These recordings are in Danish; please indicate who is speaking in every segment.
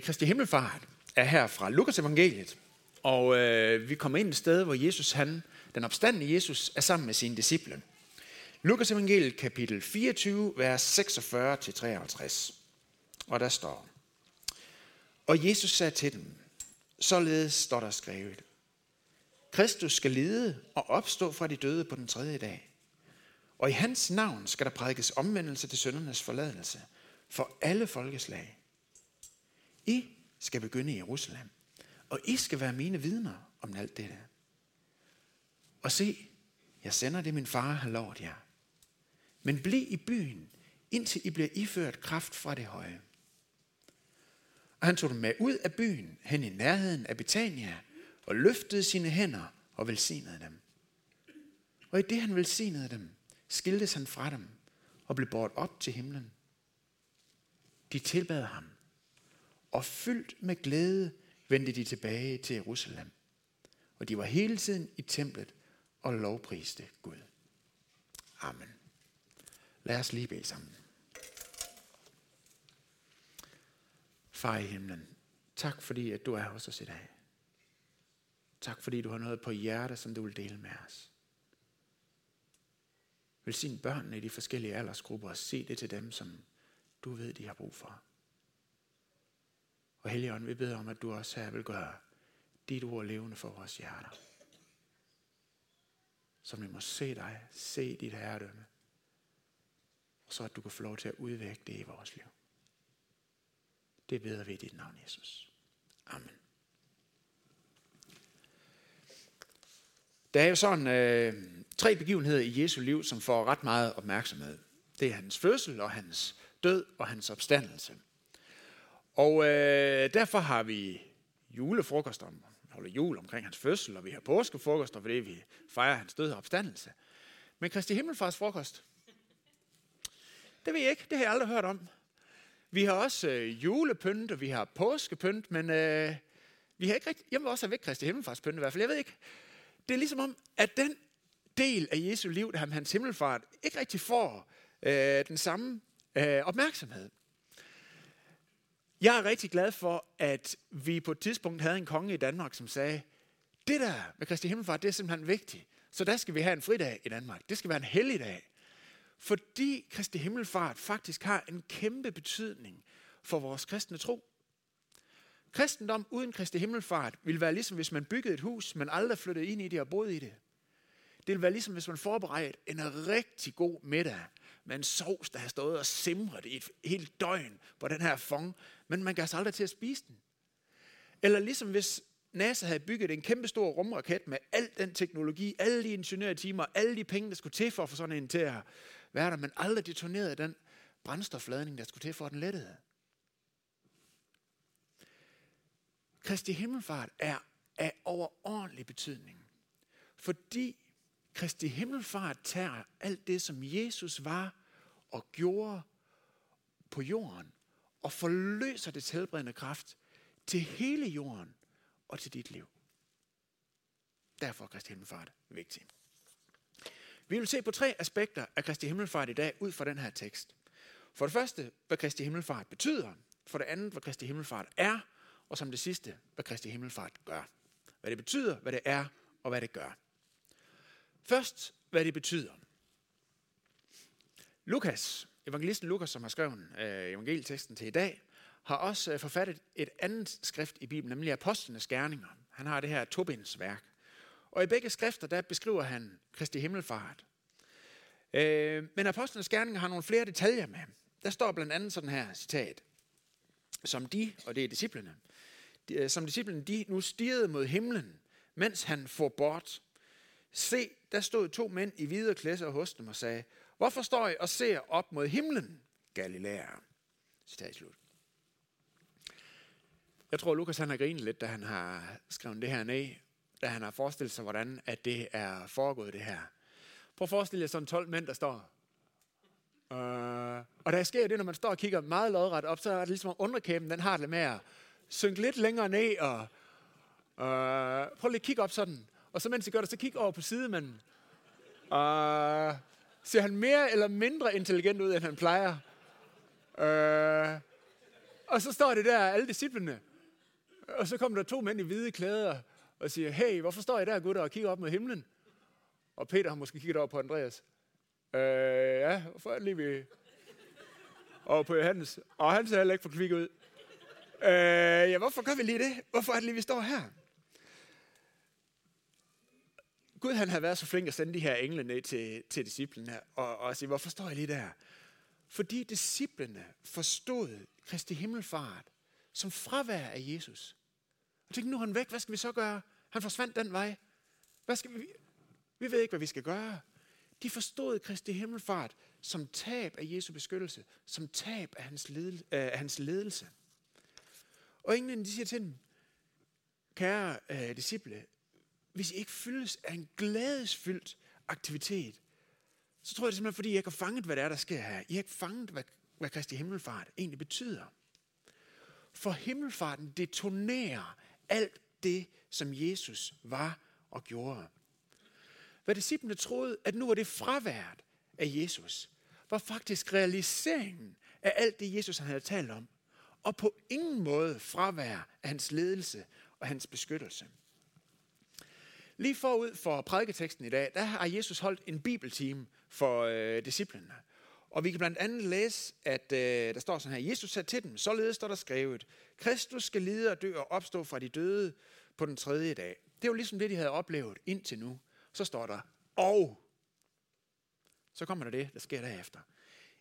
Speaker 1: Kristi Himmelfart er her fra Lukas evangeliet, og øh, vi kommer ind et sted, hvor Jesus, han, den opstandende Jesus, er sammen med sine disciple. Lukas evangeliet kapitel 24, vers 46-53. Og der står, Og Jesus sagde til dem, således står der skrevet, Kristus skal lide og opstå fra de døde på den tredje dag. Og i hans navn skal der prædikes omvendelse til søndernes forladelse for alle folkeslag. I skal begynde i Jerusalem, og I skal være mine vidner om alt det der. Og se, jeg sender det, min far har lovet jer. Men bliv i byen, indtil I bliver iført kraft fra det høje. Og han tog dem med ud af byen, hen i nærheden af Betania, og løftede sine hænder og velsignede dem. Og i det han velsignede dem, skiltes han fra dem og blev båret op til himlen. De tilbad ham, og fyldt med glæde vendte de tilbage til Jerusalem. Og de var hele tiden i templet og lovpriste Gud. Amen. Lad os lige bede sammen. Far i himlen, tak fordi at du er hos os i dag. Tak fordi du har noget på hjertet, som du vil dele med os. Velsign børnene i de forskellige aldersgrupper og se det til dem, som du ved, de har brug for. Og Helligånd, vi beder om, at du også her vil gøre dit ord levende for vores hjerter. Så vi må se dig, se dit herredømme, og så at du kan få lov til at udvække det i vores liv. Det beder vi i dit navn, Jesus. Amen. Der er jo sådan øh, tre begivenheder i Jesu liv, som får ret meget opmærksomhed. Det er hans fødsel og hans død og hans opstandelse. Og øh, derfor har vi julefrokost om, holder jul omkring hans fødsel, og vi har påskefrokoster, fordi vi fejrer hans død og opstandelse. Men Kristi Himmelfars frokost, det ved jeg ikke, det har jeg aldrig hørt om. Vi har også øh, julepynt, og vi har påskepynt, men øh, vi har ikke rigtig, jeg må også have væk Kristi Himmelfars pynt i hvert fald, jeg ved ikke. Det er ligesom om, at den del af Jesu liv, der ham hans himmelfart, ikke rigtig får øh, den samme øh, opmærksomhed. Jeg er rigtig glad for, at vi på et tidspunkt havde en konge i Danmark, som sagde, det der med Kristi Himmelfart, det er simpelthen vigtigt. Så der skal vi have en fridag i Danmark. Det skal være en helligdag. Fordi Kristi Himmelfart faktisk har en kæmpe betydning for vores kristne tro. Kristendom uden Kristi Himmelfart vil være ligesom hvis man byggede et hus, men aldrig flyttede ind i det og boede i det. Det vil være ligesom hvis man forberedte en rigtig god middag med en sovs, der har stået og simret i et helt døgn på den her fong, men man kan altså aldrig til at spise den. Eller ligesom hvis NASA havde bygget en kæmpe stor rumraket med al den teknologi, alle de ingeniørtimer, alle de penge, der skulle til for at få sådan en til at være der, men aldrig detonerede den brændstofladning, der skulle til for at den lettede. Kristi himmelfart er af overordentlig betydning, fordi Kristi himmelfart tager alt det, som Jesus var og gjorde på jorden, og forløser det helbredende kraft til hele jorden og til dit liv. Derfor er Kristi Himmelfart vigtig. Vi vil se på tre aspekter af Kristi Himmelfart i dag ud fra den her tekst. For det første, hvad Kristi Himmelfart betyder. For det andet, hvad Kristi Himmelfart er. Og som det sidste, hvad Kristi Himmelfart gør. Hvad det betyder, hvad det er og hvad det gør. Først, hvad det betyder. Lukas, evangelisten Lukas, som har skrevet øh, evangelieteksten til i dag, har også øh, forfattet et andet skrift i Bibelen, nemlig Apostlenes Gerninger. Han har det her Tobins værk. Og i begge skrifter, der beskriver han Kristi Himmelfart. Øh, men Apostlenes Gerninger har nogle flere detaljer med. Der står blandt andet sådan her citat. Som de, og det er disciplene, de, øh, som disciplene de nu stirrede mod himlen, mens han får bort. Se, der stod to mænd i hvide klæder hos dem og sagde, Hvorfor står I og ser op mod himlen, Galilæer? Citat slut. Jeg tror, Lukas han har grinet lidt, da han har skrevet det her ned, da han har forestillet sig, hvordan at det er foregået det her. Prøv at forestille jer sådan 12 mænd, der står. Uh, og der sker det, når man står og kigger meget lodret op, så er det ligesom, at underkæben den har det med at synke lidt længere ned. Og, uh, prøv lige at kigge op sådan. Og så mens I gør det, så kig over på sidemanden. Uh, Ser han mere eller mindre intelligent ud, end han plejer? Øh, Og så står det der, alle disciplene. Og så kommer der to mænd i hvide klæder og siger, hey, hvorfor står I der, gutter, og kigger op mod himlen? Og Peter har måske kigget over på Andreas. Øh, ja, hvorfor er det lige vi... Og på Johannes. Og han ser heller ikke for kvik ud. Øh, ja, hvorfor gør vi lige det? Hvorfor er det lige, vi står her? Gud han har været så flink at sende de her engle ned til, til disciplene og, og sige, hvorfor står jeg lige der? Fordi disciplene forstod Kristi himmelfart som fravær af Jesus. Og tænkte, nu er han væk, hvad skal vi så gøre? Han forsvandt den vej. Hvad skal vi? Vi ved ikke, hvad vi skal gøre. De forstod Kristi himmelfart som tab af Jesu beskyttelse, som tab af hans, ledelse, af hans ledelse. Og englene de siger til dem, kære øh, disciple, hvis I ikke fyldes af en glædesfyldt aktivitet, så tror jeg det simpelthen, fordi I ikke har fanget, hvad det er, der sker her. I har ikke fanget, hvad, hvad Kristi himmelfart egentlig betyder. For himmelfarten detonerer alt det, som Jesus var og gjorde. Hvad disciplene troede, at nu var det fraværet af Jesus, var faktisk realiseringen af alt det, Jesus han havde talt om, og på ingen måde fravær af hans ledelse og hans beskyttelse. Lige forud for prædiketeksten i dag, der har Jesus holdt en bibeltime for øh, disciplene. Og vi kan blandt andet læse, at øh, der står sådan her, Jesus sagde til dem, således står der skrevet, Kristus skal lide og dø og opstå fra de døde på den tredje dag. Det er jo ligesom det, de havde oplevet indtil nu. Så står der, og så kommer der det, der sker derefter.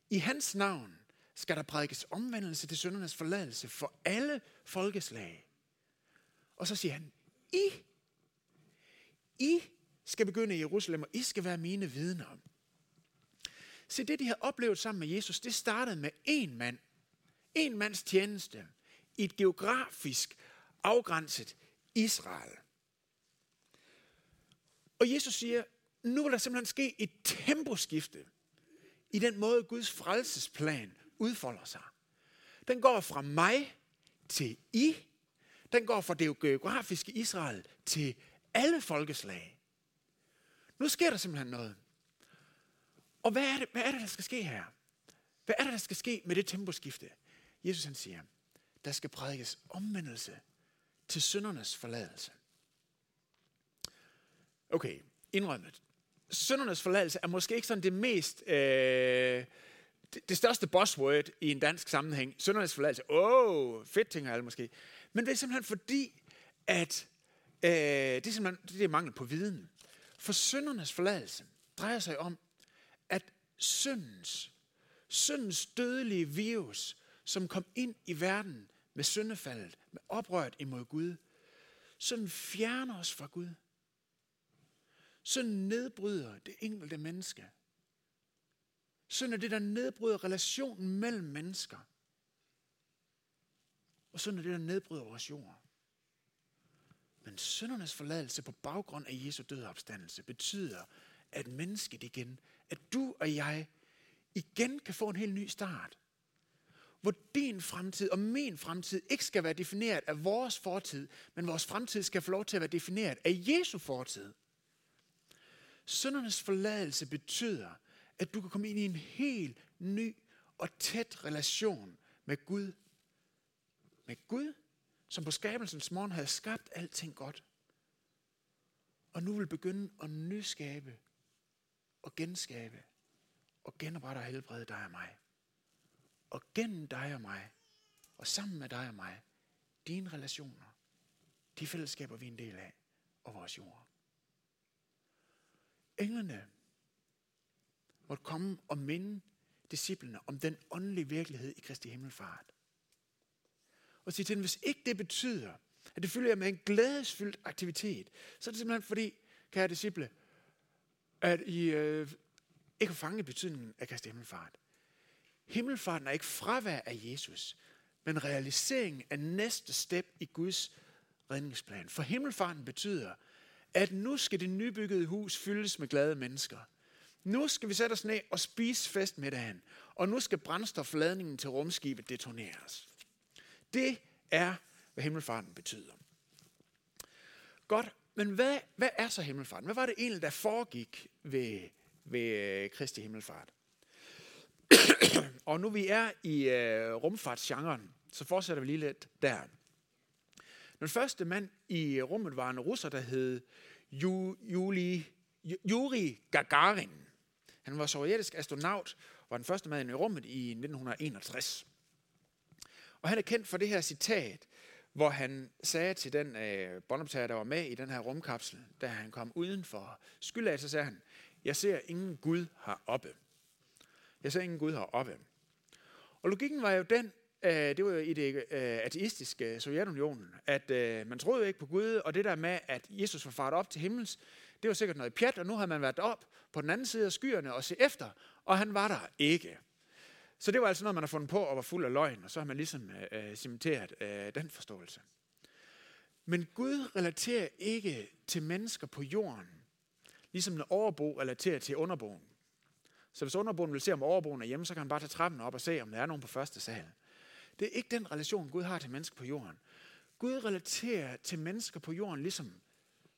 Speaker 1: I hans navn skal der prædikes omvendelse til syndernes forladelse for alle folkeslag. Og så siger han, I i skal begynde i Jerusalem, og I skal være mine vidner. Se, det de havde oplevet sammen med Jesus, det startede med en mand. En mands tjeneste i et geografisk afgrænset Israel. Og Jesus siger, nu vil der simpelthen ske et temposkifte i den måde, Guds frelsesplan udfolder sig. Den går fra mig til I. Den går fra det geografiske Israel til alle folkeslag. Nu sker der simpelthen noget. Og hvad er, det, hvad er det, der skal ske her? Hvad er det, der skal ske med det temposkifte? Jesus han siger, der skal prædikes omvendelse til syndernes forladelse. Okay, indrømmet. Syndernes forladelse er måske ikke sådan det mest, øh, det, det største buzzword i en dansk sammenhæng. Syndernes forladelse. Åh, oh, fedt tænker alle måske. Men det er simpelthen fordi, at Øh, det er simpelthen det er mangel på viden. For syndernes forladelse drejer sig om, at syndens, syndens dødelige virus, som kom ind i verden med syndefaldet, med oprøret imod Gud, sådan fjerner os fra Gud. Sådan nedbryder det enkelte menneske. Sådan er det, der nedbryder relationen mellem mennesker. Og sådan er det, der nedbryder vores jord. Men syndernes forladelse på baggrund af Jesu død og opstandelse betyder, at mennesket igen, at du og jeg igen kan få en helt ny start. Hvor din fremtid og min fremtid ikke skal være defineret af vores fortid, men vores fremtid skal få lov til at være defineret af Jesu fortid. Syndernes forladelse betyder, at du kan komme ind i en helt ny og tæt relation med Gud. Med Gud som på skabelsens morgen havde skabt alting godt, og nu vil begynde at nyskabe og genskabe og genoprette og helbrede dig og mig. Og gennem dig og mig, og sammen med dig og mig, dine relationer, de fællesskaber vi er en del af, og vores jord. Englene måtte komme og minde disciplene om den åndelige virkelighed i Kristi himmelfart og sige til dem, hvis ikke det betyder, at det følger med en glædesfyldt aktivitet, så er det simpelthen fordi, kære disciple, at I øh, ikke har fanget betydningen af Kristi himmelfart. Himmelfarten er ikke fravær af Jesus, men realiseringen af næste step i Guds redningsplan. For himmelfarten betyder, at nu skal det nybyggede hus fyldes med glade mennesker. Nu skal vi sætte os ned og spise festmiddagen, og nu skal brændstofladningen til rumskibet detoneres. Det er, hvad himmelfarten betyder. Godt, men hvad, hvad er så himmelfarten? Hvad var det egentlig, der foregik ved, ved øh, Kristi himmelfart? og nu vi er i øh, rumfartsgenren, så fortsætter vi lige lidt der. Den første mand i rummet var en russer, der hed Yuri, Yuri Gagarin. Han var sovjetisk astronaut, var den første mand i rummet i 1961. Og han er kendt for det her citat, hvor han sagde til den øh, båndoptager, der var med i den her rumkapsel, da han kom udenfor skyld skyldag, så sagde han, jeg ser ingen Gud heroppe. Jeg ser ingen Gud heroppe. Og logikken var jo den, øh, det var jo i det øh, ateistiske øh, Sovjetunionen, at øh, man troede ikke på Gud, og det der med, at Jesus var faret op til himmels, det var sikkert noget pjat, og nu havde man været op på den anden side af skyerne og se efter, og han var der ikke. Så det var altså noget, man har fundet på og var fuld af løgn, og så har man ligesom øh, øh cementeret øh, den forståelse. Men Gud relaterer ikke til mennesker på jorden, ligesom en overbo relaterer til underboen. Så hvis underboen vil se, om overboen er hjemme, så kan han bare tage trappen op og se, om der er nogen på første sal. Det er ikke den relation, Gud har til mennesker på jorden. Gud relaterer til mennesker på jorden, ligesom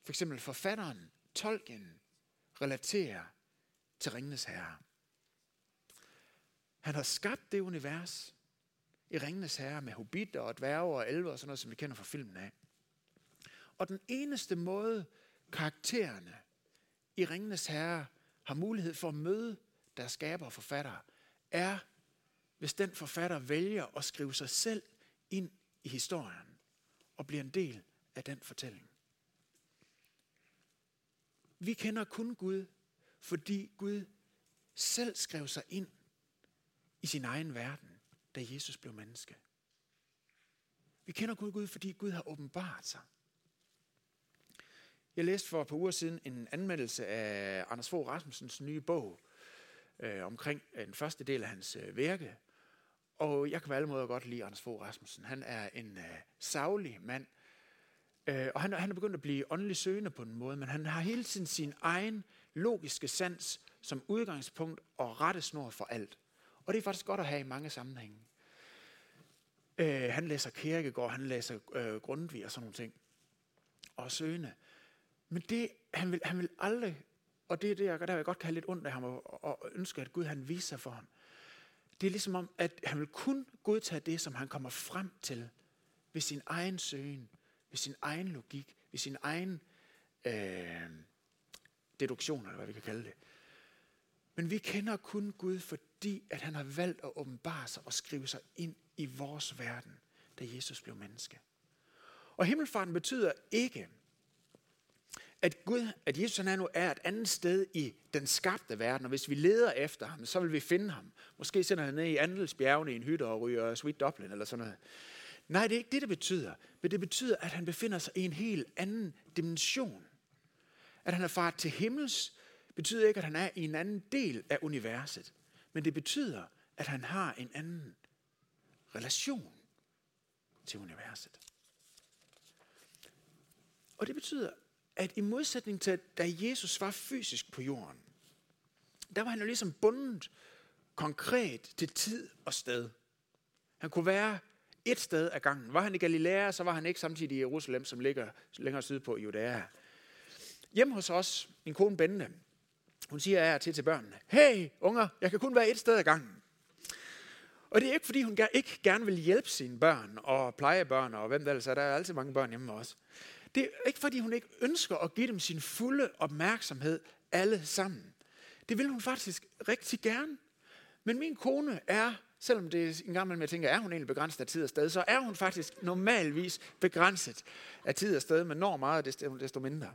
Speaker 1: for eksempel forfatteren Tolkien relaterer til Ringenes Herre. Han har skabt det univers i Ringenes Herre med hobitter og dværge og elver og sådan noget, som vi kender fra filmen af. Og den eneste måde, karaktererne i Ringenes Herre har mulighed for at møde deres skaber og forfattere, er, hvis den forfatter vælger at skrive sig selv ind i historien og bliver en del af den fortælling. Vi kender kun Gud, fordi Gud selv skrev sig ind i sin egen verden, da Jesus blev menneske. Vi kender Gud, Gud, fordi Gud har åbenbart sig. Jeg læste for et par uger siden en anmeldelse af Anders Fogh Rasmussens nye bog øh, omkring øh, den første del af hans øh, virke. Og jeg kan på alle måder godt lide Anders Fogh Rasmussen. Han er en øh, savlig mand, øh, og han, han er begyndt at blive åndelig søgende på en måde, men han har hele tiden sin egen logiske sans som udgangspunkt og rettesnor for alt. Og det er faktisk godt at have i mange sammenhænge. Øh, han læser Kierkegaard, han læser øh, Grundtvig og sådan nogle ting. Og søgende. Men det, han vil, han vil aldrig, og det er det, jeg, der jeg godt kan have lidt ondt af ham, og, og ønske, at Gud han viser for ham. Det er ligesom om, at han vil kun godtage det, som han kommer frem til ved sin egen søgen, ved sin egen logik, ved sin egen øh, deduktion, eller hvad vi kan kalde det. Men vi kender kun Gud, fordi at han har valgt at åbenbare sig og skrive sig ind i vores verden, da Jesus blev menneske. Og himmelfarten betyder ikke, at, Gud, at Jesus han er nu er et andet sted i den skabte verden, og hvis vi leder efter ham, så vil vi finde ham. Måske sender han ned i Andelsbjergene i en hytte og ryger Sweet Dublin eller sådan noget. Nej, det er ikke det, det betyder. Men det betyder, at han befinder sig i en helt anden dimension. At han er faret til himmels, betyder ikke, at han er i en anden del af universet. Men det betyder, at han har en anden relation til universet. Og det betyder, at i modsætning til, da Jesus var fysisk på jorden, der var han jo ligesom bundet konkret til tid og sted. Han kunne være et sted ad gangen. Var han i Galilea, så var han ikke samtidig i Jerusalem, som ligger længere sydpå i Judæa. Hjemme hos os, min kone Bente, hun siger af til til børnene, hey unger, jeg kan kun være et sted ad gangen. Og det er ikke, fordi hun ikke gerne vil hjælpe sine børn og pleje børn, og hvem der ellers er. Der er altid mange børn hjemme også. Det er ikke, fordi hun ikke ønsker at give dem sin fulde opmærksomhed alle sammen. Det vil hun faktisk rigtig gerne. Men min kone er, selvom det er en gang imellem, jeg tænker, er hun egentlig begrænset af tid og sted, så er hun faktisk normalvis begrænset af tid og sted, men når meget, desto mindre.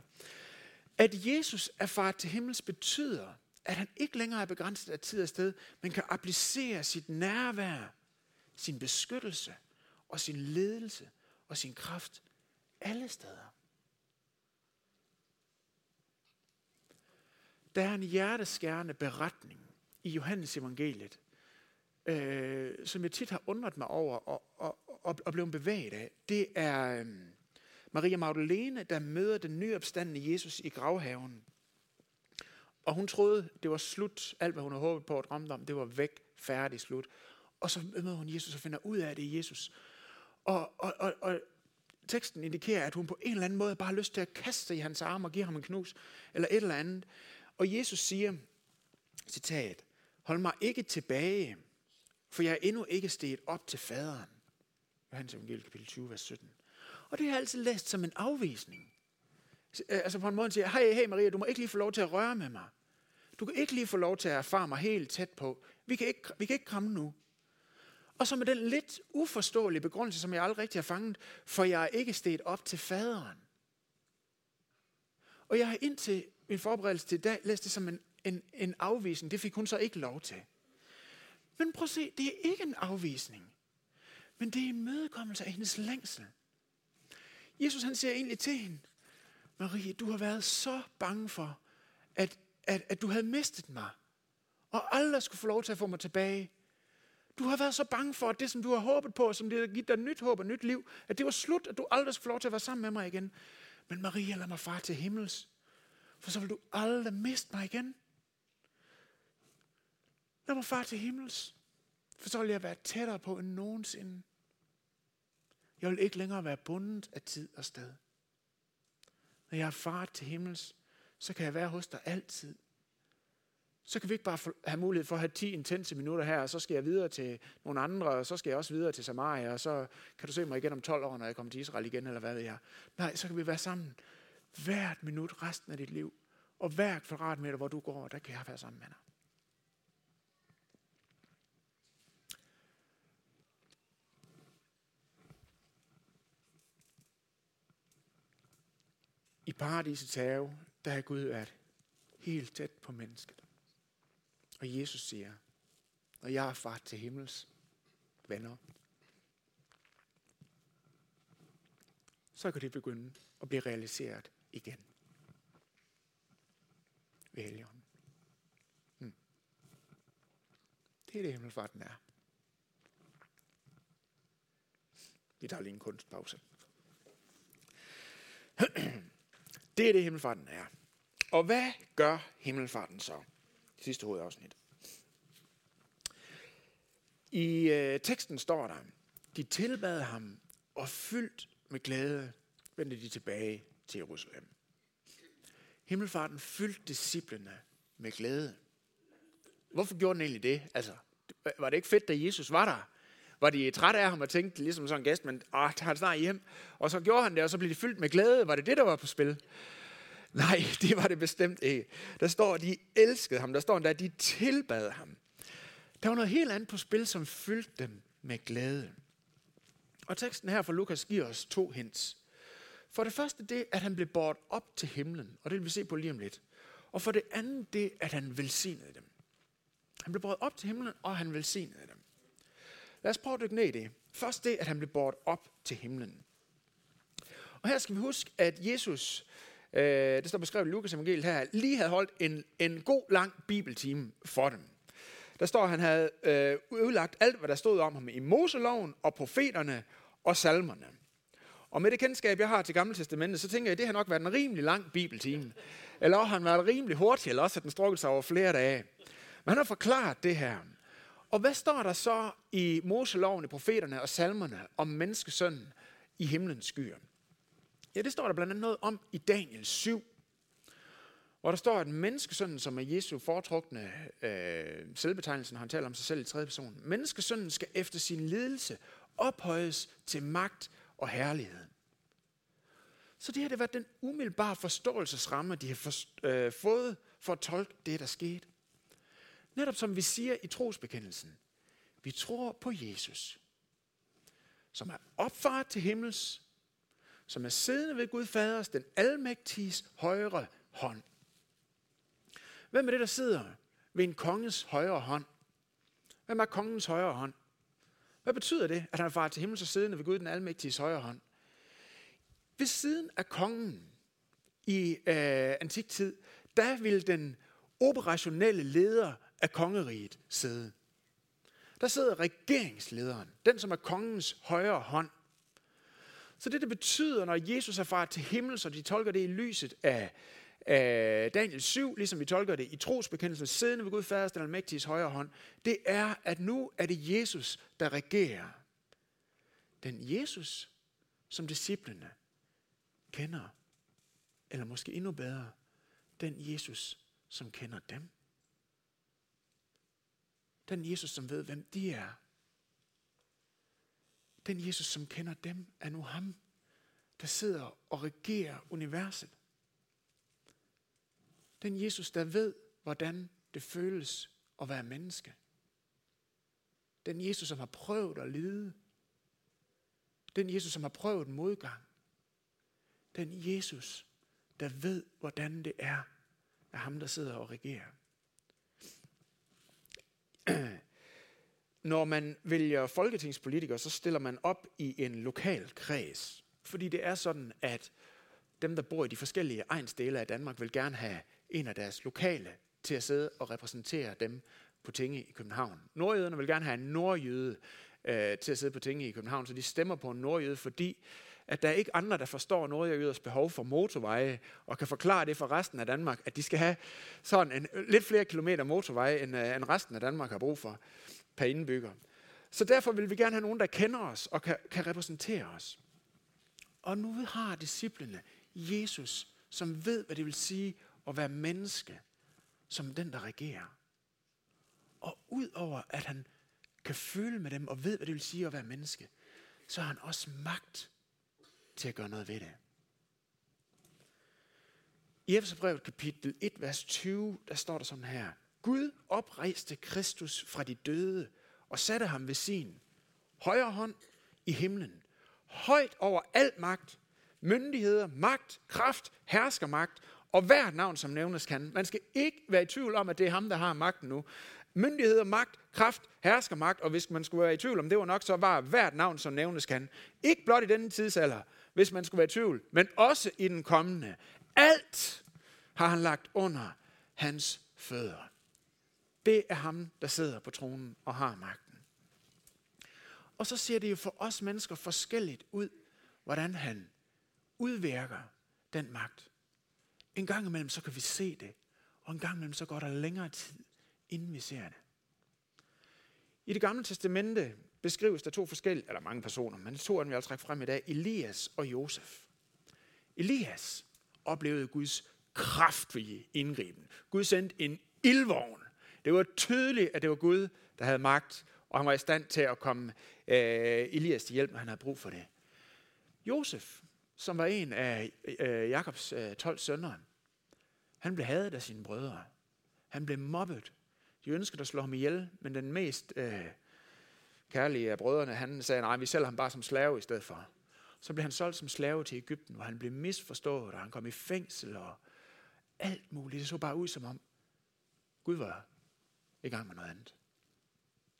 Speaker 1: At Jesus er far til himmels betyder, at han ikke længere er begrænset af tid og sted, men kan applicere sit nærvær, sin beskyttelse og sin ledelse og sin kraft alle steder. Der er en hjerteskærende beretning i Johannes evangeliet, øh, som jeg tit har undret mig over og, og, og, og blevet bevæget af. Det er øh, Maria Magdalene, der møder den nyopstandende Jesus i gravhaven. Og hun troede, det var slut. Alt, hvad hun havde håbet på og drømt om, det var væk, færdig, slut. Og så møder hun Jesus og finder ud af, at det er Jesus. Og, og, og, og teksten indikerer, at hun på en eller anden måde bare har lyst til at kaste sig i hans arme og give ham en knus, eller et eller andet. Og Jesus siger, citat, hold mig ikke tilbage, for jeg er endnu ikke steget op til faderen. Johannes evangelie kapitel 20, vers 17. Og det har jeg altid læst som en afvisning. Øh, altså på en måde siger, hey, hey Maria, du må ikke lige få lov til at røre med mig. Du kan ikke lige få lov til at erfare mig helt tæt på. Vi kan ikke, vi kan ikke komme nu. Og så med den lidt uforståelige begrundelse, som jeg aldrig rigtig har fanget, for jeg er ikke stedt op til faderen. Og jeg har indtil min forberedelse til i dag læst det som en, en, en afvisning. Det fik hun så ikke lov til. Men prøv at se, det er ikke en afvisning. Men det er en mødekommelse af hendes længsel. Jesus han siger egentlig til hende, Marie, du har været så bange for, at, at, at du havde mistet mig, og aldrig skulle få lov til at få mig tilbage. Du har været så bange for, at det, som du har håbet på, som det har givet dig nyt håb og nyt liv, at det var slut, at du aldrig skulle få lov til at være sammen med mig igen. Men Maria, lad mig far til himmels, for så vil du aldrig miste mig igen. Lad mig far til himmels, for så vil jeg være tættere på end nogensinde. Jeg vil ikke længere være bundet af tid og sted. Når jeg er far til himmels, så kan jeg være hos dig altid. Så kan vi ikke bare have mulighed for at have 10 intense minutter her, og så skal jeg videre til nogle andre, og så skal jeg også videre til Samaria, og så kan du se mig igen om 12 år, når jeg kommer til Israel igen, eller hvad ved jeg. Nej, så kan vi være sammen hvert minut resten af dit liv. Og hver kvadratmeter, hvor du går, der kan jeg være sammen med dig. Paradisets have, der er Gud været helt tæt på mennesket. Og Jesus siger, og jeg er far til himmels venner, så kan det begynde at blive realiseret igen. Ved Helligånden. Hmm. Det er det, himmelfarten er. Vi tager lige en kunstpause. Det er det, himmelfarten er. Og hvad gør himmelfarten så? Det sidste hovedafsnit. I øh, teksten står der, de tilbad ham, og fyldt med glæde vendte de tilbage til Jerusalem. Himmelfarten fyldte disciplene med glæde. Hvorfor gjorde den egentlig det? Altså, var det ikke fedt, da Jesus var der? Var de trætte af ham og tænkte, ligesom sådan en gæst, men åh, tager han snart hjem? Og så gjorde han det, og så blev de fyldt med glæde. Var det det, der var på spil? Nej, det var det bestemt ikke. Der står, at de elskede ham. Der står at de tilbad ham. Der var noget helt andet på spil, som fyldte dem med glæde. Og teksten her fra Lukas giver os to hints. For det første det, at han blev båret op til himlen, og det vil vi se på lige om lidt. Og for det andet det, at han velsignede dem. Han blev båret op til himlen, og han velsignede dem. Lad os prøve at dykke ned i det. Først det, at han blev båret op til himlen. Og her skal vi huske, at Jesus, øh, det står beskrevet i Lukas evangeliet her, lige havde holdt en, en god lang bibeltime for dem. Der står, at han havde øh, udlagt alt, hvad der stod om ham i Moseloven og profeterne og salmerne. Og med det kendskab, jeg har til Gamle Testamentet, så tænker jeg, at det har nok været en rimelig lang bibeltime. Eller har han været rimelig hurtig, eller også har den strukket sig over flere dage. Men han har forklaret det her. Og hvad står der så i Moselovene, profeterne og salmerne om menneskesønnen i himlens skyer? Ja, det står der blandt andet noget om i Daniel 7, hvor der står, at menneskesønnen, som er Jesu foretrukne øh, selvbetegnelsen, han taler om sig selv i tredje person, menneskesønnen skal efter sin lidelse ophøjes til magt og herlighed. Så det har det været den umiddelbare forståelsesramme, de har forst- øh, fået for at tolke det, der skete. Netop som vi siger i trosbekendelsen. Vi tror på Jesus, som er opfart til himmels, som er siddende ved Gud Faders, den almægtiges højre hånd. Hvem er det, der sidder ved en konges højre hånd? Hvem er kongens højre hånd? Hvad betyder det, at han er far til himmels og siddende ved Gud den almægtiges højre hånd? Ved siden af kongen i øh, antiktid, der vil den operationelle leder af kongeriget sidde. Der sidder regeringslederen, den som er kongens højre hånd. Så det, det betyder, når Jesus er far til himmel, så de tolker det i lyset af, af Daniel 7, ligesom vi tolker det i trosbekendelsen, siddende ved Gud Faders, den almægtiges højre hånd, det er, at nu er det Jesus, der regerer. Den Jesus, som disciplene kender, eller måske endnu bedre, den Jesus, som kender dem. Den Jesus, som ved, hvem de er. Den Jesus, som kender dem, er nu ham, der sidder og regerer universet. Den Jesus, der ved, hvordan det føles at være menneske. Den Jesus, som har prøvet at lide. Den Jesus, som har prøvet modgang. Den Jesus, der ved, hvordan det er, er ham, der sidder og regerer. Når man vælger folketingspolitikere, så stiller man op i en lokal kreds. Fordi det er sådan, at dem, der bor i de forskellige egensdele af Danmark, vil gerne have en af deres lokale til at sidde og repræsentere dem på tinge i København. Nordjyderne vil gerne have en nordjyde øh, til at sidde på tinge i København, så de stemmer på en nordjyde, fordi at der er ikke andre, der forstår nordjyders behov for motorveje, og kan forklare det for resten af Danmark, at de skal have sådan en, lidt flere kilometer motorveje, end, øh, end resten af Danmark har brug for per indbygger. Så derfor vil vi gerne have nogen, der kender os og kan, kan repræsentere os. Og nu har disciplene Jesus, som ved, hvad det vil sige at være menneske, som den, der regerer. Og udover at han kan føle med dem og ved, hvad det vil sige at være menneske, så har han også magt til at gøre noget ved det. I Efeserbrevet kapitel 1, vers 20, der står der sådan her. Gud oprejste Kristus fra de døde og satte ham ved sin højre hånd i himlen. Højt over al magt, myndigheder, magt, kraft, herskermagt og hvert navn, som nævnes kan. Man skal ikke være i tvivl om, at det er ham, der har magten nu. Myndigheder, magt, kraft, herskermagt, og hvis man skulle være i tvivl om det var nok, så var hvert navn, som nævnes kan. Ikke blot i denne tidsalder, hvis man skulle være i tvivl, men også i den kommende. Alt har han lagt under hans fødder. Det er ham, der sidder på tronen og har magten. Og så ser det jo for os mennesker forskelligt ud, hvordan han udvirker den magt. En gang imellem, så kan vi se det, og en gang imellem, så går der længere tid, inden vi ser det. I det gamle testamente beskrives der to forskellige, eller mange personer, men to af dem vil trække frem i dag, Elias og Josef. Elias oplevede Guds kraftige indgriben. Gud sendte en ildvogn. Det var tydeligt, at det var Gud, der havde magt, og han var i stand til at komme øh, Elias til hjælp, når han havde brug for det. Josef, som var en af øh, Jakobs øh, 12 sønner, han blev hadet af sine brødre. Han blev mobbet. De ønskede at slå ham ihjel, men den mest øh, kærlige af brødrene, han sagde, nej, vi sælger ham bare som slave i stedet for. Så blev han solgt som slave til Ægypten, hvor han blev misforstået, og han kom i fængsel og alt muligt. Det så bare ud som om, Gud var i gang med noget andet.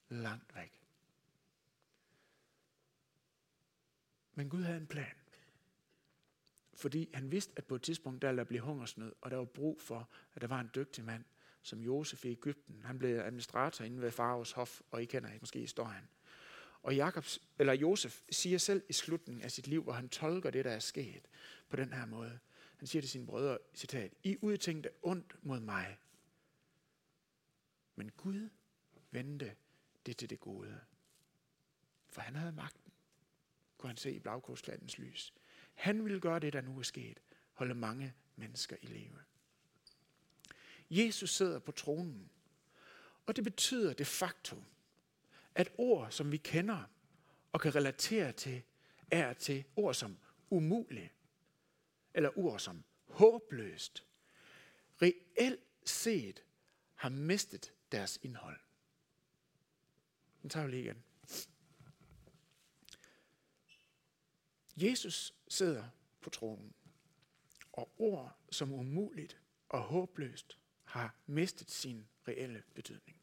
Speaker 1: Langt væk. Men Gud havde en plan. Fordi han vidste, at på et tidspunkt, der ville der blive hungersnød, og der var brug for, at der var en dygtig mand, som Josef i Ægypten. Han blev administrator inde ved faraos hof, og I kender måske historien. Og Jakobs, eller Josef siger selv i slutningen af sit liv, hvor han tolker det, der er sket på den her måde. Han siger til sine brødre, citat, I udtænkte ondt mod mig, men Gud vendte det til det gode. For han havde magten, kunne han se i blagkostlandens lys. Han ville gøre det, der nu er sket. Holde mange mennesker i live. Jesus sidder på tronen. Og det betyder de facto, at ord, som vi kender og kan relatere til, er til ord som umulig, eller ord som håbløst, reelt set har mistet deres indhold. Den tager vi lige igen. Jesus sidder på tronen, og ord som umuligt og håbløst har mistet sin reelle betydning.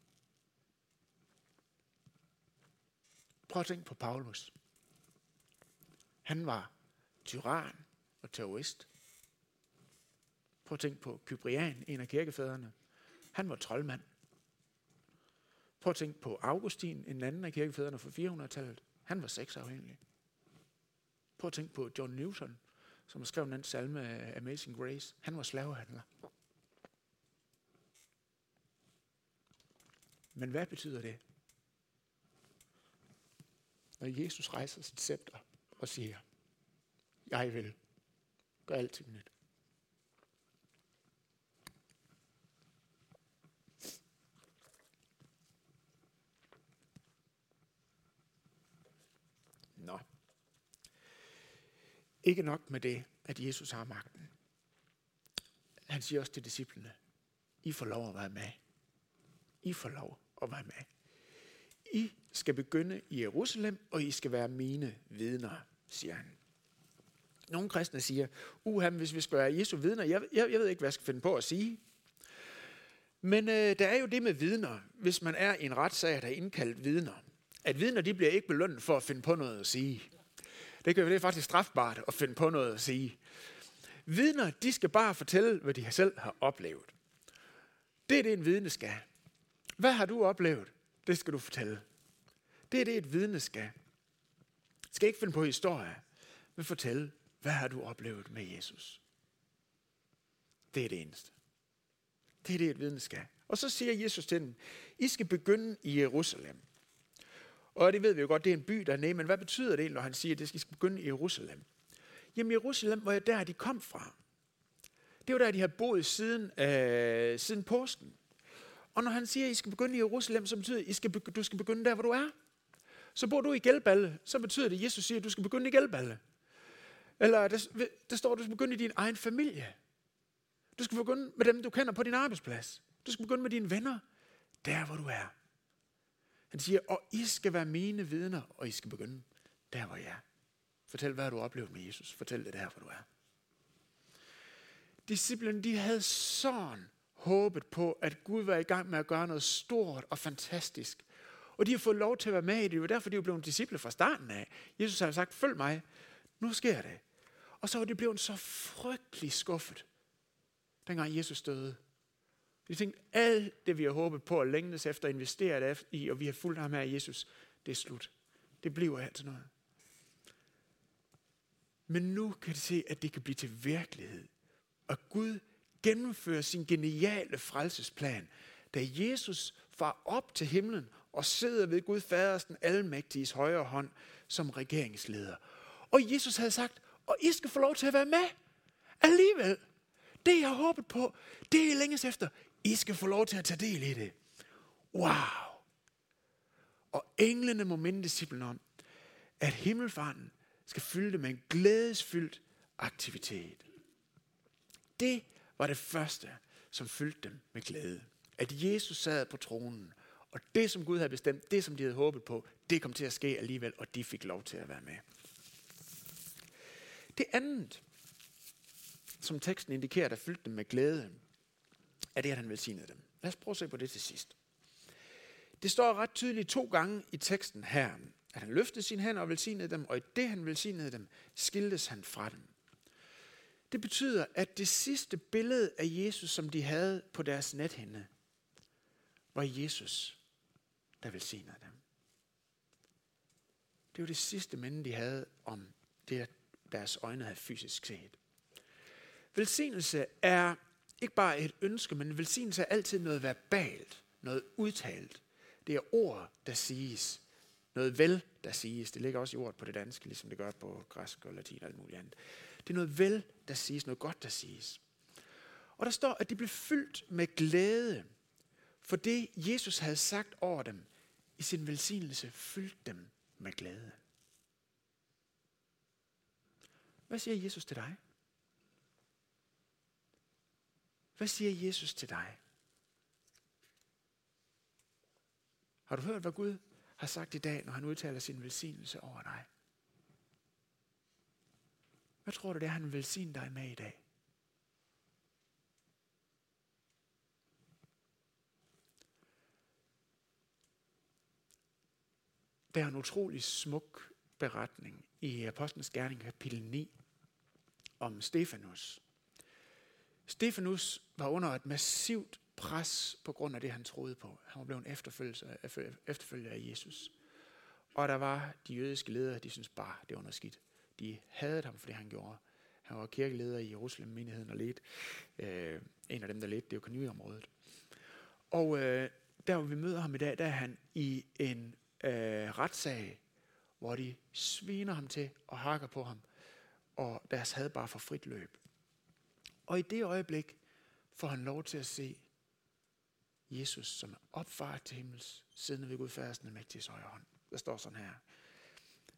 Speaker 1: Prøv at tænke på Paulus. Han var tyran og terrorist. Prøv at tænke på Kyprian, en af kirkefædrene. Han var troldmand. Prøv at tænke på Augustin, en anden af kirkefædrene fra 400-tallet. Han var sexafhængig. Prøv at tænke på John Newton, som skrev den salme Amazing Grace. Han var slavehandler. Men hvad betyder det? Når Jesus rejser sit scepter og siger, jeg vil gøre alt til nyt. Nå. ikke nok med det, at Jesus har magten. Han siger også til disciplene, I får lov at være med. I får lov at være med. I skal begynde i Jerusalem, og I skal være mine vidner, siger han. Nogle kristne siger, uha, hvis vi skal være Jesu vidner, jeg, jeg, jeg ved ikke, hvad jeg skal finde på at sige. Men øh, der er jo det med vidner, hvis man er i en retssag, der er indkaldt vidner. At vidner, de bliver ikke belønnet for at finde på noget at sige. Det kan det er faktisk strafbart at finde på noget at sige. Vidner, de skal bare fortælle, hvad de selv har oplevet. Det er det, en vidne skal. Hvad har du oplevet? Det skal du fortælle. Det er det, et vidne skal. Skal ikke finde på historie, men fortælle, hvad har du oplevet med Jesus? Det er det eneste. Det er det, et vidne skal. Og så siger Jesus til dem, I skal begynde i Jerusalem. Og det ved vi jo godt, det er en by dernede, men hvad betyder det, når han siger, at I skal begynde i Jerusalem? Jamen Jerusalem var jo der, de kom fra. Det var der, de har boet siden, øh, siden påsken. Og når han siger, at I skal begynde i Jerusalem, så betyder det, at I du skal begynde der, hvor du er. Så bor du i Gælballe, så betyder det, at Jesus siger, at du skal begynde i Gælballe. Eller der, der står, at du skal begynde i din egen familie. Du skal begynde med dem, du kender på din arbejdsplads. Du skal begynde med dine venner, der hvor du er. Han siger, og I skal være mine vidner, og I skal begynde der, hvor jeg er. Fortæl, hvad du har oplevet med Jesus. Fortæl det der, hvor du er. Disciplerne, de havde sådan håbet på, at Gud var i gang med at gøre noget stort og fantastisk. Og de har fået lov til at være med i det. Det var derfor, de er blevet disciple fra starten af. Jesus har sagt, følg mig. Nu sker det. Og så var de blevet så frygtelig skuffet, dengang Jesus døde. De tænkte, alt det vi har håbet på at længes efter, investeret i, og vi har fulgt ham her i Jesus, det er slut. Det bliver her til noget. Men nu kan de se, at det kan blive til virkelighed. Og Gud gennemfører sin geniale frelsesplan, da Jesus far op til himlen og sidder ved Gud Fadersten almægtiges højre hånd som regeringsleder. Og Jesus havde sagt, og I skal få lov til at være med. Alligevel. Det jeg har håbet på, det er længes efter. I skal få lov til at tage del i det. Wow. Og englene må minde disciplen om, at himmelfarten skal fylde det med en glædesfyldt aktivitet. Det var det første, som fyldte dem med glæde. At Jesus sad på tronen, og det, som Gud havde bestemt, det, som de havde håbet på, det kom til at ske alligevel, og de fik lov til at være med. Det andet, som teksten indikerer, der fyldte dem med glæde, er det, at han velsignede dem. Lad os prøve at se på det til sidst. Det står ret tydeligt to gange i teksten her, at han løftede sin hænder og velsignede dem, og i det han velsignede dem, skiltes han fra dem. Det betyder, at det sidste billede af Jesus, som de havde på deres nethænde, var Jesus, der velsignede dem. Det var det sidste minde, de havde om det, deres øjne havde fysisk set. Velsignelse er ikke bare et ønske, men velsignelse er altid noget verbalt, noget udtalt. Det er ord, der siges. Noget vel, der siges. Det ligger også i ordet på det danske, ligesom det gør på græsk og latin og alt muligt andet. Det er noget vel, der siges, noget godt, der siges. Og der står, at de blev fyldt med glæde, for det Jesus havde sagt over dem i sin velsignelse, fyldte dem med glæde. Hvad siger Jesus til dig? Hvad siger Jesus til dig? Har du hørt, hvad Gud har sagt i dag, når han udtaler sin velsignelse over dig? Hvad tror du, det er, han vil velsigne dig med i dag? Der er en utrolig smuk beretning i Apostlenes Gerning kapitel 9 om Stefanus. Stefanus var under et massivt pres på grund af det, han troede på. Han var blevet efterfølger, efterfølger af Jesus. Og der var de jødiske ledere, de syntes bare, det var noget skidt. De havde ham for det, han gjorde. Han var kirkeleder i Jerusalem, menigheden og ledte. Øh, en af dem, der ledte det økonomiområdet. Og øh, der, hvor vi møder ham i dag, der er han i en øh, retssag, hvor de sviner ham til og hakker på ham, og deres had bare for frit løb. Og i det øjeblik får han lov til at se Jesus, som er opfaret til himmels, siddende ved Gud færdesten mægtiges højre hånd. Der står sådan her,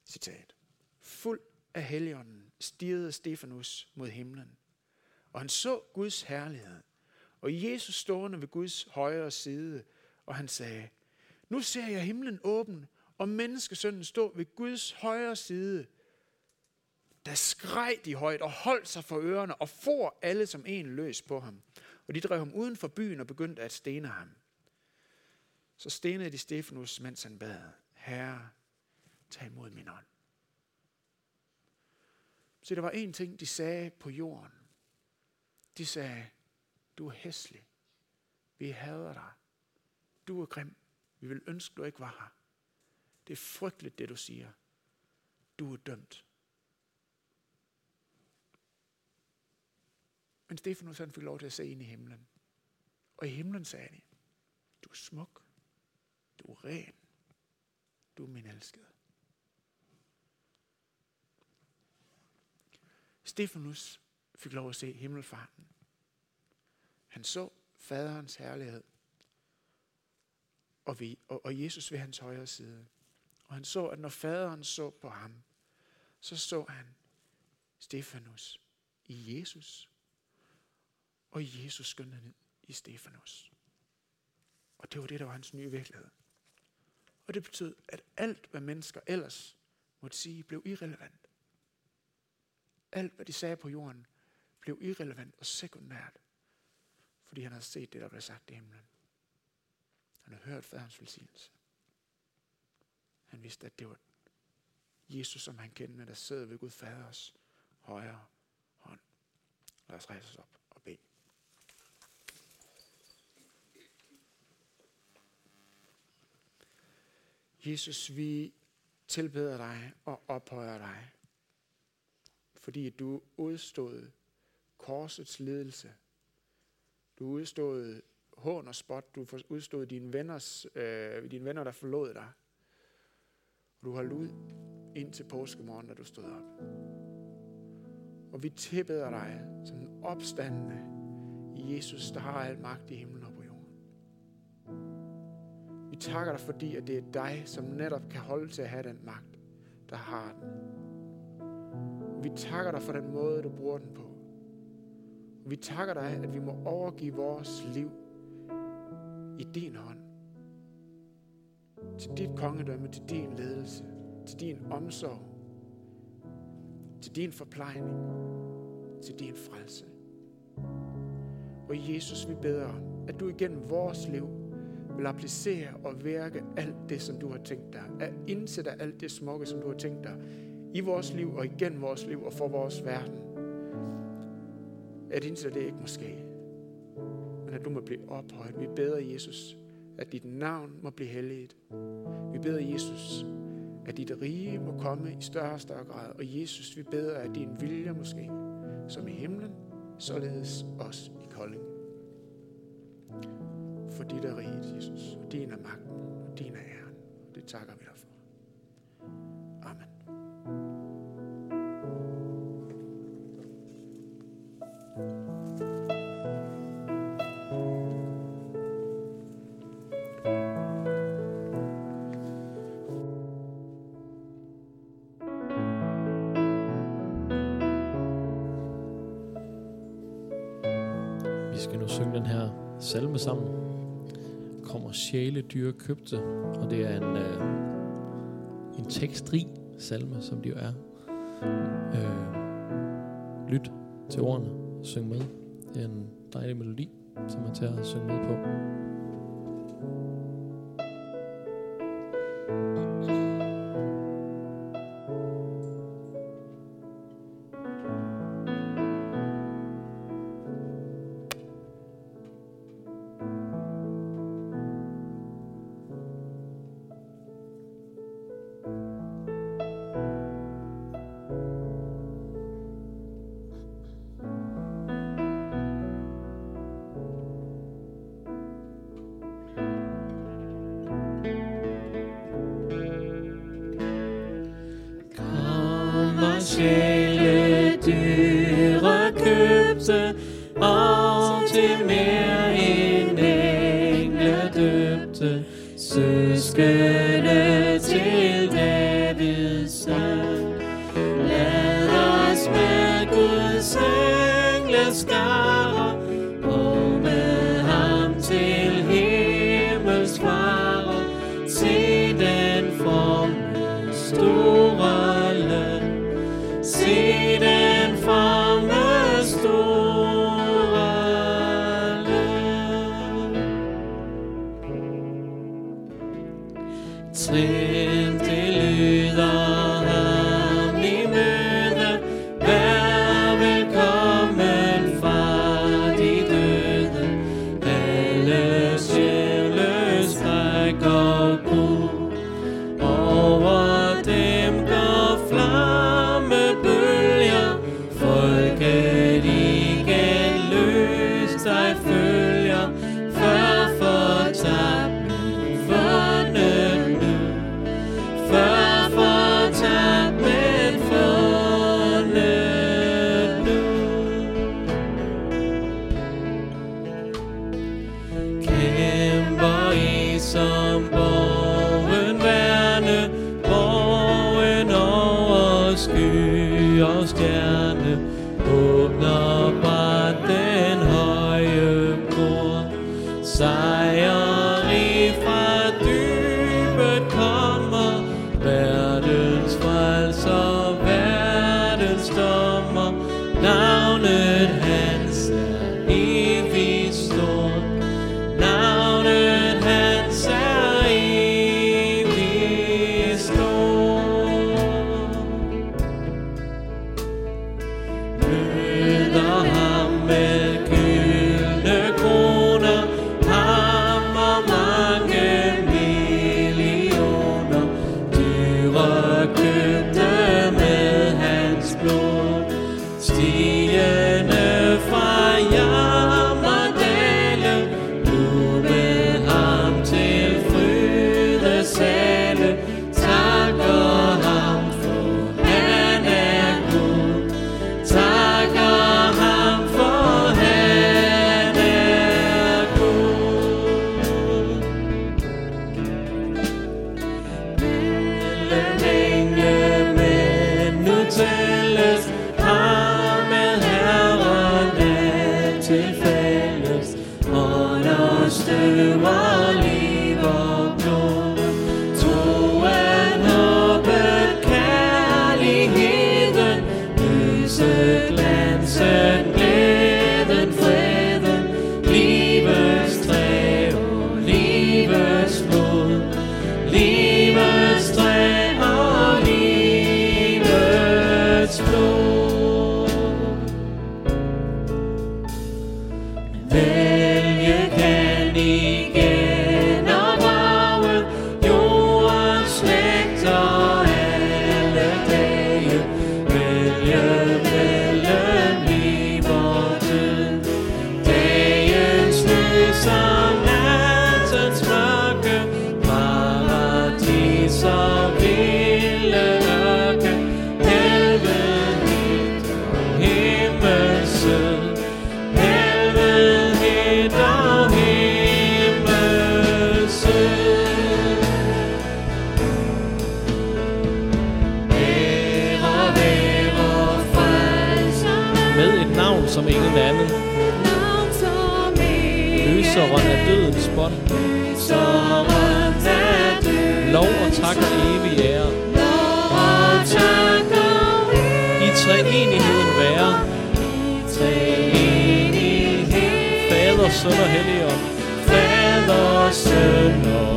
Speaker 1: citat. Fuld af Helligånden stirrede Stefanus mod himlen, og han så Guds herlighed, og Jesus stående ved Guds højre side, og han sagde, nu ser jeg himlen åben, og menneskesønnen stå ved Guds højre side. Der skreg de højt og holdt sig for ørerne og for alle som en løs på ham. Og de drev ham uden for byen og begyndte at stene ham. Så stenede de Stefanus, mens han bad, Herre, tag imod min ånd. Så der var en ting, de sagde på jorden. De sagde, du er hæslig. Vi hader dig. Du er grim. Vi vil ønske, du ikke var her. Det er frygteligt, det du siger. Du er dømt. Men Stefanus han fik lov til at se ind i himlen. Og i himlen sagde de, du er smuk. Du er ren. Du er min elskede. Stefanus fik lov at se himmelfarten. Han så faderens herlighed og, vi, og, og Jesus ved hans højre side. Og han så, at når faderen så på ham, så så han Stefanus i Jesus. Og Jesus skyndte ned i Stefanus. Og det var det, der var hans nye virkelighed. Og det betød, at alt, hvad mennesker ellers måtte sige, blev irrelevant. Alt, hvad de sagde på jorden, blev irrelevant og sekundært, fordi han havde set det, der blev sagt i himlen. Han havde hørt faderens velsignelse. Han vidste, at det var Jesus, som han kendte, der sidder ved Gud faders højre hånd. Lad os rejse os op og bede. Jesus, vi tilbeder dig og ophøjer dig, fordi du udstod korsets ledelse. Du udstod hån og spot. Du udstod dine, venners, øh, dine venner, der forlod dig. Og du holdt ud ind til påskemorgen, da du stod op. Og vi tilbeder dig som den opstandende Jesus, der har al magt i himlen og på jorden. Vi takker dig, fordi at det er dig, som netop kan holde til at have den magt, der har den. Vi takker dig for den måde, du bruger den på. Vi takker dig, at vi må overgive vores liv i din hånd. Til dit kongedømme, til din ledelse, til din omsorg, til din forplejning, til din frelse. Og Jesus, vi beder at du igennem vores liv vil applicere og værke alt det, som du har tænkt dig. At indsætte alt det smukke, som du har tænkt dig i vores liv og igennem vores liv og for vores verden. At indsætte det ikke måske, men at du må blive ophøjet. Vi beder Jesus, at dit navn må blive helliget. Vi beder Jesus, at dit rige må komme i større og større grad. Og Jesus, vi beder, at din vilje måske, som i himlen, således også i Kolding. For dit er riget, Jesus, og din er magten, og din er æren. Det takker vi
Speaker 2: dyre købte, og det er en, øh, en tekstrig salme, som det jo er. Øh, lyt til ordene, syng med. Det er en dejlig melodi, som man tager at synge med på. its flow. bånd. Lov og tak og evig ære. I treenigheden være. Fader, Søn og Helligånd.
Speaker 3: Fader, Søn og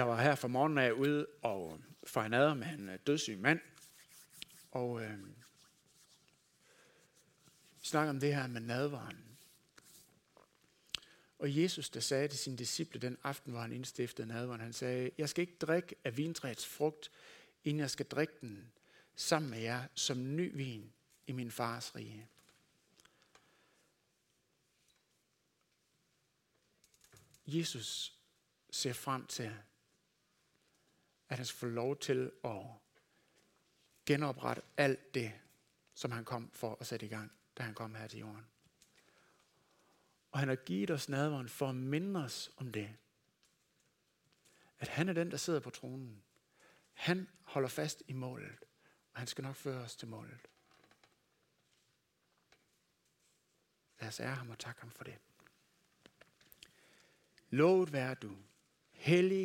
Speaker 1: Jeg var her fra morgenen af ude og fornader med en øh, dødssyg mand, og øh, snak om det her med nadvaren. Og Jesus, der sagde til sine disciple den aften, hvor han indstiftede nadvaren, han sagde, jeg skal ikke drikke af vintræets frugt, inden jeg skal drikke den sammen med jer som ny vin i min fars rige. Jesus ser frem til, at han skal få lov til at genoprette alt det, som han kom for at sætte i gang, da han kom her til jorden. Og han har givet os nadveren for at minde os om det. At han er den, der sidder på tronen. Han holder fast i målet, og han skal nok føre os til målet. Lad os ære ham og takke ham for det. Lovet være du, hellig